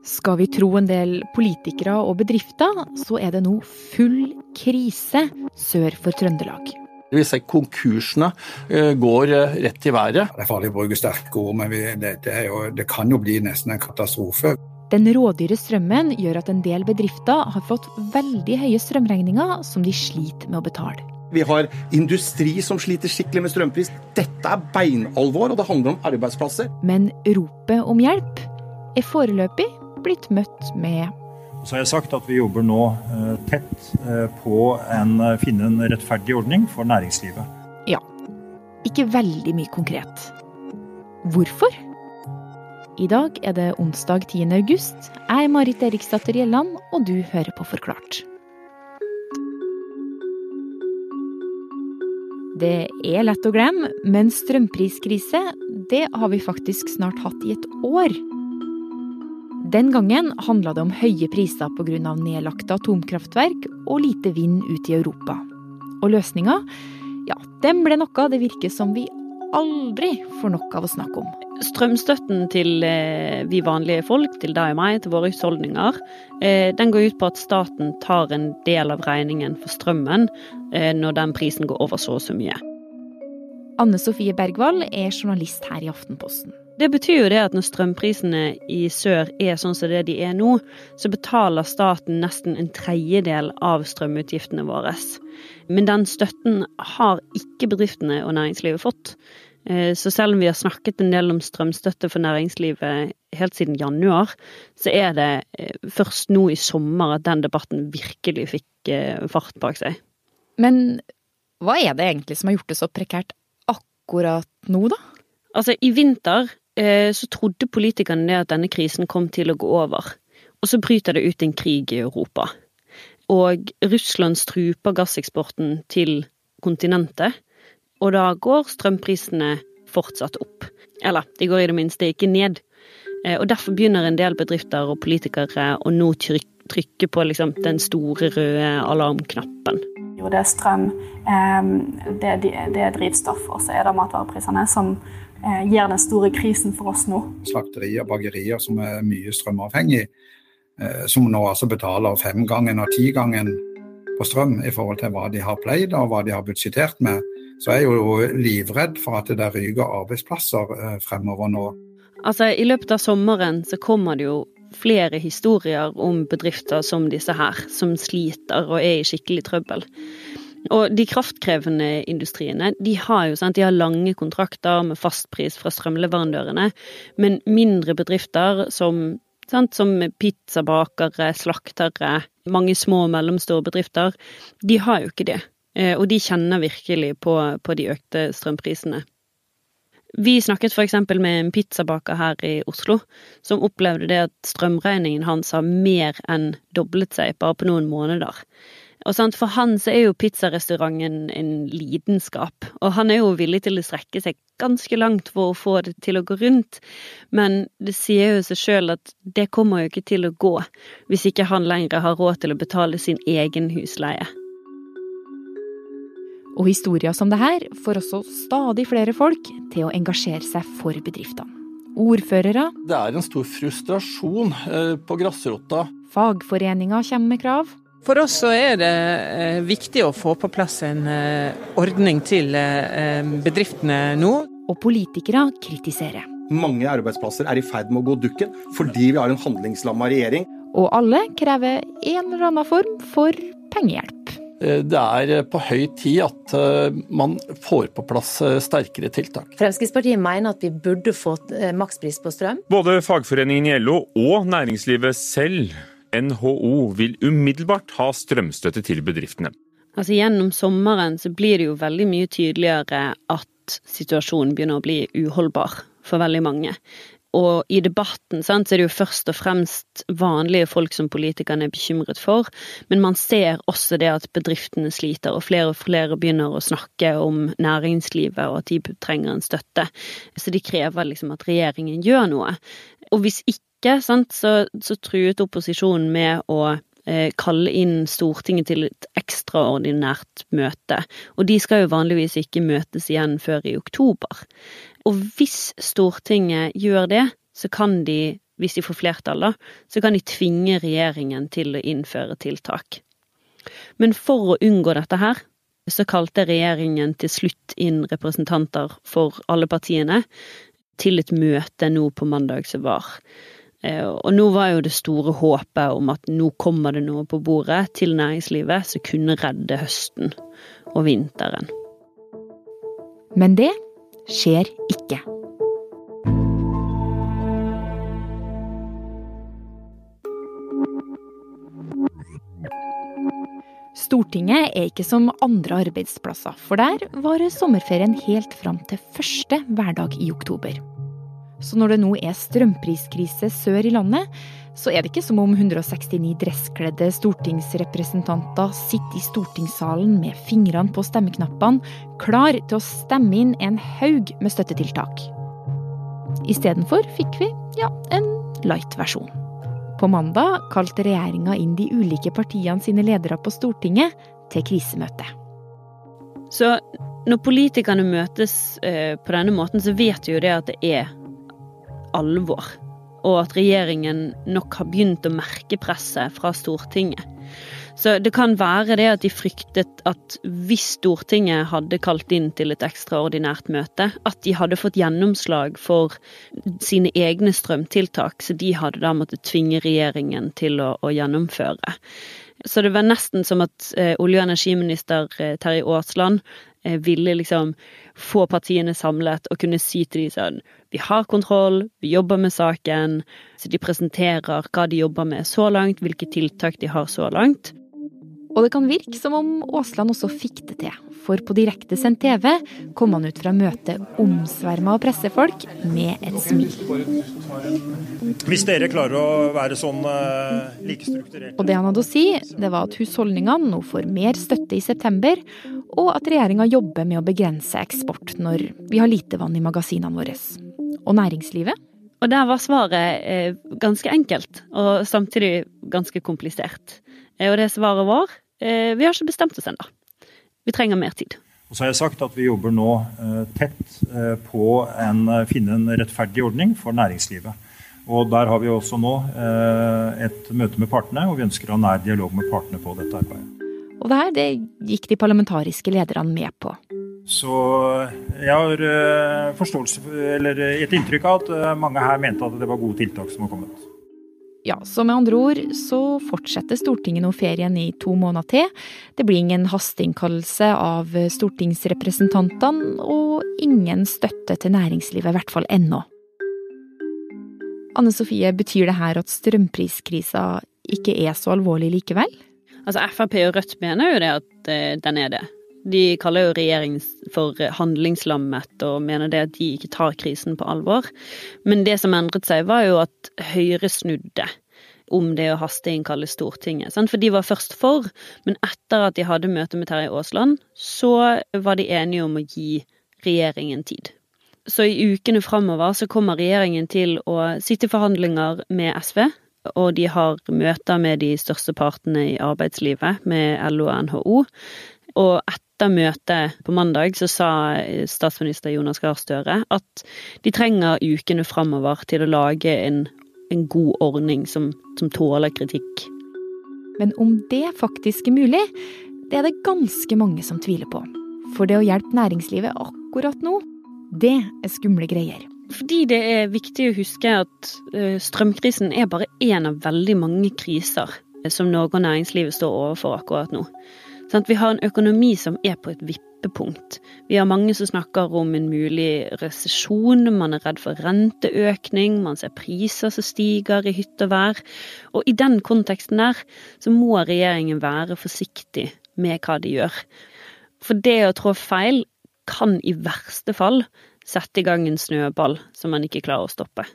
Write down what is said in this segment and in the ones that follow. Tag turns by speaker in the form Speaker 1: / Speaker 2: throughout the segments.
Speaker 1: Skal vi tro en del politikere og bedrifter, så er det nå full krise sør for Trøndelag.
Speaker 2: Vi ser konkursene eh, går eh, rett i været.
Speaker 3: Det er farlig å bruke sterke ord, men det, det, jo, det, kan jo bli nesten en katastrofe.
Speaker 1: Den rådyre strømmen gjør at en del bedrifter har fått veldig høye strømregninger som de sliter med å betale.
Speaker 2: Vi har industri som sliter skikkelig med strømpris. Dette er beinalvor, og det handler om arbeidsplasser.
Speaker 1: Men ropet om hjelp er foreløpig blitt møtt med
Speaker 4: så har jeg sagt at vi jobber nå eh, tett eh, på å finne en rettferdig ordning for næringslivet.
Speaker 1: Ja. Ikke veldig mye konkret. Hvorfor? I dag er det onsdag 10. august. Jeg er Marit Eriksdatter Gjelland, og du hører på Forklart. Det er lett å glemme, men strømpriskrise, det har vi faktisk snart hatt i et år. Den gangen handla det om høye priser pga. nedlagte atomkraftverk og lite vind ut i Europa. Og løsninga, ja, den ble noe det virker som vi aldri får nok av å snakke om.
Speaker 5: Strømstøtten til eh, vi vanlige folk, til deg og meg, til våre husholdninger, eh, den går ut på at staten tar en del av regningen for strømmen eh, når den prisen går over så og så mye.
Speaker 1: Anne Sofie Bergwall er journalist her i Aftenposten.
Speaker 5: Det betyr jo det at når strømprisene i sør er sånn som det de er nå, så betaler staten nesten en tredjedel av strømutgiftene våre. Men den støtten har ikke bedriftene og næringslivet fått. Eh, så selv om vi har snakket en del om strømstøtte for næringslivet helt siden januar, så er det eh, først nå i sommer at den debatten virkelig fikk eh, fart bak seg.
Speaker 1: Men hva er det egentlig som har gjort det så prekært akkurat nå, da?
Speaker 5: Altså, i vinter så trodde politikerne det at denne krisen kom til å gå over. Og så bryter det ut en krig i Europa. Og Russland struper gasseksporten til kontinentet. Og da går strømprisene fortsatt opp. Eller, de går i det minste ikke ned. Eh, og derfor begynner en del bedrifter og politikere å nå trykke på liksom, den store røde alarmknappen.
Speaker 6: Jo, det er strøm, eh, det er drivstoff, og så er det matvareprisene som Eh, gir den store krisen for oss nå.
Speaker 3: Slakterier og bakerier som er mye strømavhengig, eh, som nå altså betaler femgangen og tigangen på strøm i forhold til hva de har pleid og hva de har budsjettert med, så er jeg jo livredd for at det ryker arbeidsplasser eh, fremover nå.
Speaker 5: Altså, I løpet av sommeren så kommer det jo flere historier om bedrifter som disse her, som sliter og er i skikkelig trøbbel. Og de kraftkrevende industriene de har jo sant, de har lange kontrakter med fastpris fra strømleverandørene, men mindre bedrifter som, sant, som pizzabakere, slaktere, mange små og mellomstore bedrifter, de har jo ikke det. Eh, og de kjenner virkelig på, på de økte strømprisene. Vi snakket f.eks. med en pizzabaker her i Oslo, som opplevde det at strømregningen hans har mer enn doblet seg bare på noen måneder. Og sant, For han så er jo pizzarestauranten en lidenskap, og han er jo villig til å strekke seg ganske langt for å få det til å gå rundt, men det sier jo seg sjøl at det kommer jo ikke til å gå hvis ikke han lenger har råd til å betale sin egen husleie.
Speaker 1: Og historier som det her får også stadig flere folk til å engasjere seg for bedriftene. Ordførere
Speaker 2: Det er en stor frustrasjon eh, på grasrota.
Speaker 1: Fagforeninger kommer med krav.
Speaker 7: For oss så er det eh, viktig å få på plass en eh, ordning til eh, bedriftene nå.
Speaker 1: Og politikere kritiserer.
Speaker 2: Mange arbeidsplasser er i ferd med å gå dukken fordi vi har en handlingslamma regjering.
Speaker 1: Og alle krever en eller annen form for pengehjelp.
Speaker 2: Det er på høy tid at man får på plass sterkere tiltak.
Speaker 8: Fremskrittspartiet mener at vi burde fått makspris på strøm.
Speaker 9: Både fagforeningen i LO og næringslivet selv NHO vil umiddelbart ha strømstøtte til bedriftene.
Speaker 5: Altså Gjennom sommeren så blir det jo veldig mye tydeligere at situasjonen begynner å bli uholdbar for veldig mange. Og i debatten sant, så er det jo først og fremst vanlige folk som politikerne er bekymret for, men man ser også det at bedriftene sliter, og flere og flere begynner å snakke om næringslivet og at de trenger en støtte. Så de krever liksom at regjeringen gjør noe. Og hvis ikke ikke, sant, så, så truet opposisjonen med å eh, kalle inn Stortinget til et ekstraordinært møte. Og de skal jo vanligvis ikke møtes igjen før i oktober. Og hvis Stortinget gjør det, så kan de hvis de får flertall, da, så kan de tvinge regjeringen til å innføre tiltak. Men for å unngå dette her, så kalte regjeringen til slutt inn representanter for alle partiene til et møte nå på mandag som var. Eh, og nå var jo det store håpet om at nå kommer det noe på bordet til næringslivet som kunne redde høsten og vinteren.
Speaker 1: Men det skjer ikke. Stortinget er ikke som andre arbeidsplasser, for der varer sommerferien helt fram til første hverdag i oktober. Så når det nå er strømpriskrise sør i landet, så er det ikke som om 169 dresskledde stortingsrepresentanter sitter i stortingssalen med fingrene på stemmeknappene, klar til å stemme inn en haug med støttetiltak. Istedenfor fikk vi, ja, en light-versjon. På mandag kalte regjeringa inn de ulike partiene sine ledere på Stortinget til krisemøte.
Speaker 5: Så når politikerne møtes eh, på denne måten, så vet vi jo det at det er alvor. Og at regjeringen nok har begynt å merke presset fra Stortinget. Så det kan være det at de fryktet at hvis Stortinget hadde kalt inn til et ekstraordinært møte, at de hadde fått gjennomslag for sine egne strømtiltak, så de hadde da måttet tvinge regjeringen til å, å gjennomføre. Så det var nesten som at eh, olje- og energiminister eh, Terje Aasland ville liksom få partiene samlet og kunne si til de sånn Vi har kontroll, vi jobber med saken. Så de presenterer hva de jobber med så langt, hvilke tiltak de har så langt.
Speaker 1: Og det kan virke som om Aasland også fikk det til, for på direktesendt TV kom han ut fra møtet omsverma av pressefolk med et smil.
Speaker 4: Hvis dere klarer å være sånn uh, likestrukturert
Speaker 1: Og det han hadde å si, det var at husholdningene nå får mer støtte i september, og at regjeringa jobber med å begrense eksport når vi har lite vann i magasinene våre. Og næringslivet?
Speaker 5: Og der var svaret eh, ganske enkelt, og samtidig ganske komplisert. Eh, og det svaret var eh, vi har ikke bestemt oss ennå. Vi trenger mer tid.
Speaker 4: Og så har jeg sagt at vi jobber nå eh, tett på å finne en rettferdig ordning for næringslivet. Og der har vi også nå eh, et møte med partene, og vi ønsker å ha nær dialog med partene på dette arbeidet.
Speaker 1: Og det her det gikk de parlamentariske lederne med på.
Speaker 4: Så jeg har forståelse, eller et inntrykk av at mange her mente at det var gode tiltak som var kommet.
Speaker 1: Ja, så med andre ord så fortsetter Stortinget nå ferien i to måneder til. Det blir ingen hasteinnkallelse av stortingsrepresentantene, og ingen støtte til næringslivet, i hvert fall ennå. Anne Sofie, betyr det her at strømpriskrisa ikke er så alvorlig likevel?
Speaker 5: Altså Frp og Rødt mener jo det at eh, den er det. De kaller jo regjeringen for handlingslammet og mener det at de ikke tar krisen på alvor. Men det som endret seg, var jo at Høyre snudde om det å hasteinnkalle Stortinget. For de var først for, men etter at de hadde møte med Terje Aasland, så var de enige om å gi regjeringen tid. Så i ukene framover så kommer regjeringen til å sitte i forhandlinger med SV og de har møter med de største partene i arbeidslivet, med LO og NHO. Og etter møtet på mandag så sa statsminister Jonas Gahr Støre at de trenger ukene framover til å lage en, en god ordning som, som tåler kritikk.
Speaker 1: Men om det faktisk er mulig, det er det ganske mange som tviler på. For det å hjelpe næringslivet akkurat nå, det er skumle greier.
Speaker 5: Fordi det er viktig å huske at eh, strømkrisen er bare én av veldig mange kriser som Norge og næringslivet står overfor akkurat nå. Vi har en økonomi som er på et vippepunkt. Vi har mange som snakker om en mulig resesjon, man er redd for renteøkning, man ser priser som stiger i hytt og vær. Og i den konteksten der så må regjeringen være forsiktig med hva de gjør. For det å trå feil kan i verste fall sette i gang en snøball som man ikke klarer å stoppe.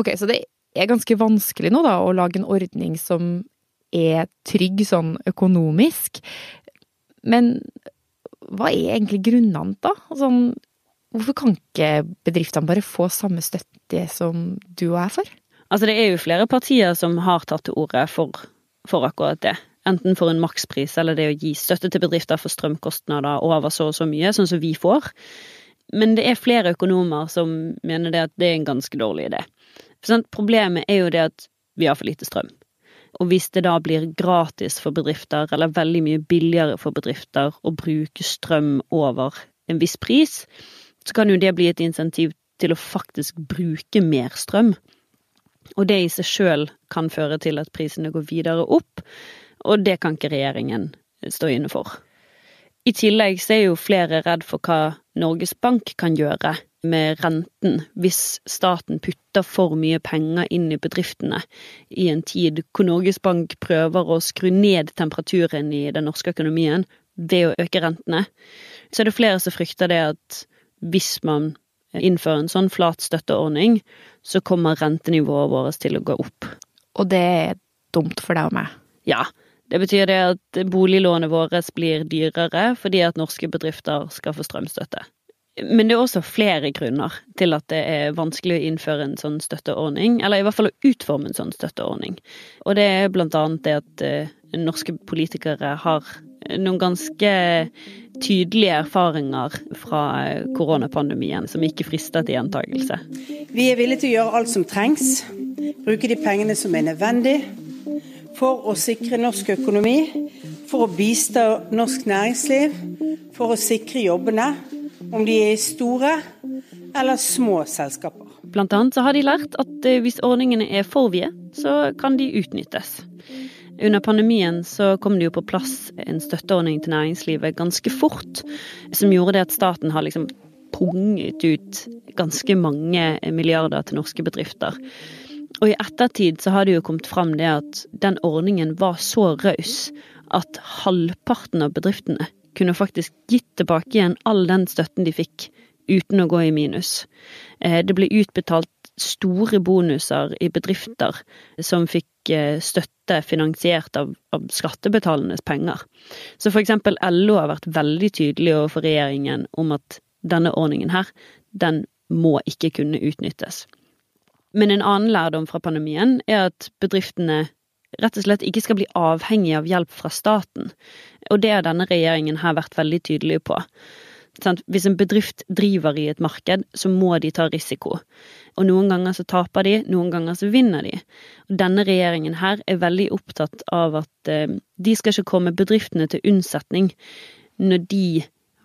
Speaker 1: Ok, så det er ganske vanskelig nå da å lage en ordning som er trygg sånn økonomisk. Men hva er egentlig grunnene, da? Sånn, hvorfor kan ikke bedriftene bare få samme støtte som du og jeg får?
Speaker 5: Altså, det er jo flere partier som har tatt til orde for, for akkurat det. Enten for en makspris eller det å gi støtte til bedrifter for strømkostnader over så og så mye, sånn som vi får. Men det er flere økonomer som mener det at det er en ganske dårlig idé. For sant, Problemet er jo det at vi har for lite strøm. Og hvis det da blir gratis for bedrifter, eller veldig mye billigere for bedrifter å bruke strøm over en viss pris, så kan jo det bli et insentiv til å faktisk bruke mer strøm. Og det i seg sjøl kan føre til at prisene går videre opp, og det kan ikke regjeringen stå inne for. I tillegg så er jo flere redd for hva Norges Bank kan gjøre med renten hvis staten putter for mye penger inn i bedriftene i en tid hvor Norges Bank prøver å skru ned temperaturen i den norske økonomien ved å øke rentene. Så er det flere som frykter det at hvis man innfører en sånn flat støtteordning, så kommer rentenivået vårt til å gå opp.
Speaker 1: Og det er dumt for deg og meg?
Speaker 5: Ja. Det betyr det at boliglånet vårt blir dyrere fordi at norske bedrifter skal få strømstøtte. Men det er også flere grunner til at det er vanskelig å innføre en sånn støtteordning, eller i hvert fall å utforme en sånn støtteordning. Og det er blant annet det at uh, norske politikere har noen ganske tydelige erfaringer fra koronapandemien som ikke frister til gjentakelse.
Speaker 10: Vi er villige til å gjøre alt som trengs, bruke de pengene som er nødvendig for å sikre norsk økonomi, for å bistå norsk næringsliv, for å sikre jobbene, om de er store eller små selskaper.
Speaker 5: Blant annet så har de lært at eh, hvis ordningene er for vide, så kan de utnyttes. Under pandemien så kom det jo på plass en støtteordning til næringslivet ganske fort, som gjorde det at staten har liksom punget ut ganske mange milliarder til norske bedrifter. Og i ettertid så har det jo kommet fram det at den ordningen var så raus at halvparten av bedriftene kunne faktisk gitt tilbake igjen all den støtten de fikk, uten å gå i minus. Eh, det ble utbetalt store bonuser i bedrifter som fikk eh, støtte finansiert av, av skattebetalernes penger. Så eksempel LO har vært veldig tydelig overfor regjeringen om at denne ordningen her, den må ikke kunne utnyttes. Men en annen lærdom fra pandemien er at bedriftene rett og slett ikke skal bli avhengig av hjelp fra staten. Og det har denne regjeringen her vært veldig tydelig på. Hvis en bedrift driver i et marked, så må de ta risiko. Og noen ganger så taper de, noen ganger så vinner de. Og denne regjeringen her er veldig opptatt av at eh, de skal ikke komme bedriftene til unnsetning når de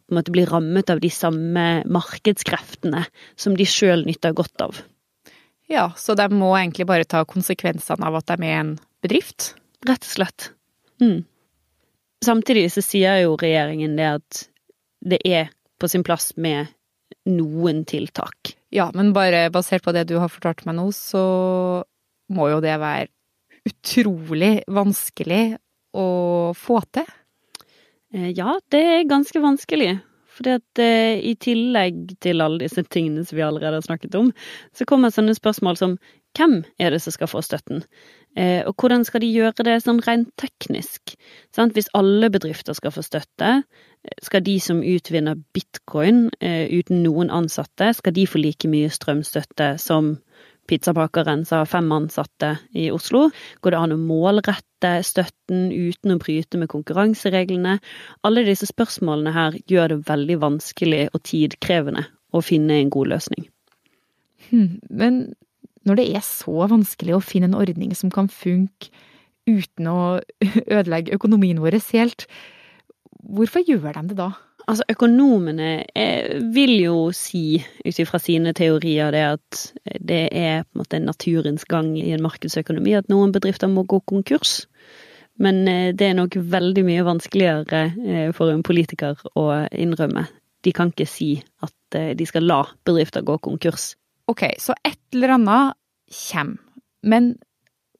Speaker 5: på en måte blir rammet av de samme markedskreftene som de sjøl nytter godt av.
Speaker 1: Ja, så de må egentlig bare ta konsekvensene av at de er en bedrift?
Speaker 5: Rett og slett. Mm. Samtidig så sier jo regjeringen det at det er på sin plass med noen tiltak.
Speaker 1: Ja, men bare basert på det du har fortalt meg nå, så må jo det være utrolig vanskelig å få til?
Speaker 5: Eh, ja, det er ganske vanskelig. Fordi at eh, i tillegg til alle disse tingene som vi allerede har snakket om, så kommer sånne spørsmål som hvem er det som skal få støtten? Eh, og hvordan skal de gjøre det sånn rent teknisk? Hvis alle bedrifter skal få støtte, eh, skal de som utvinner bitcoin eh, uten noen ansatte, skal de få like mye strømstøtte som pizzabakeren som har fem ansatte i Oslo? Går det an å målrette støtten uten å bryte med konkurransereglene? Alle disse spørsmålene her gjør det veldig vanskelig og tidkrevende å finne en god løsning.
Speaker 1: Hmm, men når det er så vanskelig å finne en ordning som kan funke uten å ødelegge økonomien vår helt, hvorfor gjør de det da?
Speaker 5: Altså, økonomene er, vil jo si, ut ifra sine teorier, det at det er på en måte naturens gang i en markedsøkonomi at noen bedrifter må gå konkurs. Men eh, det er nok veldig mye vanskeligere eh, for en politiker å innrømme. De kan ikke si at eh, de skal la bedrifter gå konkurs.
Speaker 1: Ok, så et eller annet kommer. Men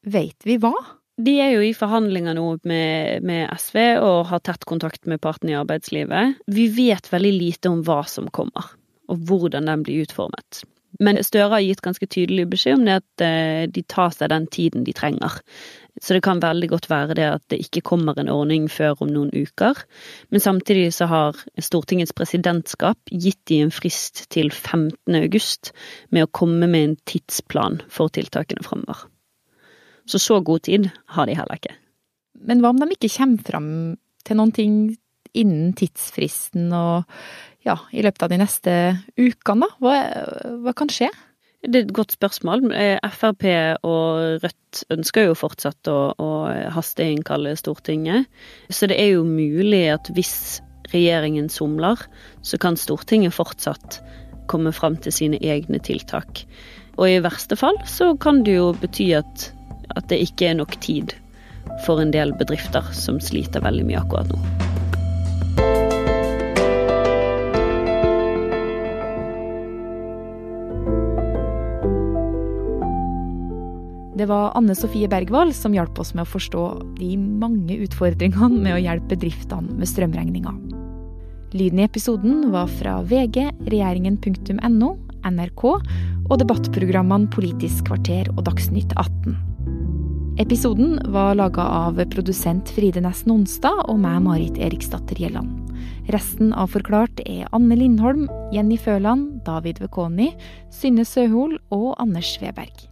Speaker 1: veit vi hva?
Speaker 5: De er jo i forhandlinger nå med, med, SV og har tett kontakt med partene i arbeidslivet. Vi vet veldig lite om hva som kommer, og hvordan den blir utformet. Men Støre har gitt ganske tydelig beskjed om det at eh, de tar seg den tiden de trenger. Så det kan veldig godt være det at det ikke kommer en ordning før om noen uker. Men samtidig så har Stortingets presidentskap gitt de en frist til 15. august med å komme med en tidsplan for tiltakene fremover. Så så god tid har de heller ikke.
Speaker 1: Men hva om de ikke kommer fram til noen ting innen tidsfristen, og ja, i løpet av de neste ukene, da? Hva, hva kan skje?
Speaker 5: Det er et godt spørsmål. Eh, Frp og Rødt ønsker jo fortsatt å, å hasteinnkalle Stortinget. Så det er jo mulig at hvis regjeringen somler, så kan Stortinget fortsatt komme fram til sine egne tiltak. Og i verste fall så kan det jo bety at, at det ikke er nok tid for en del bedrifter som sliter veldig mye akkurat nå.
Speaker 1: Det var Anne Sofie Bergwall som hjalp oss med å forstå de mange utfordringene med å hjelpe bedriftene med strømregninga. Lyden i episoden var fra VG, regjeringen.no, NRK og debattprogrammene Politisk kvarter og Dagsnytt 18. Episoden var laga av produsent Fride Nesten Onsdag og meg, Marit Eriksdatter Gjelland. Resten av Forklart er Anne Lindholm, Jenny Føland, David Vekoni, Synne Søhol og Anders Sveberg.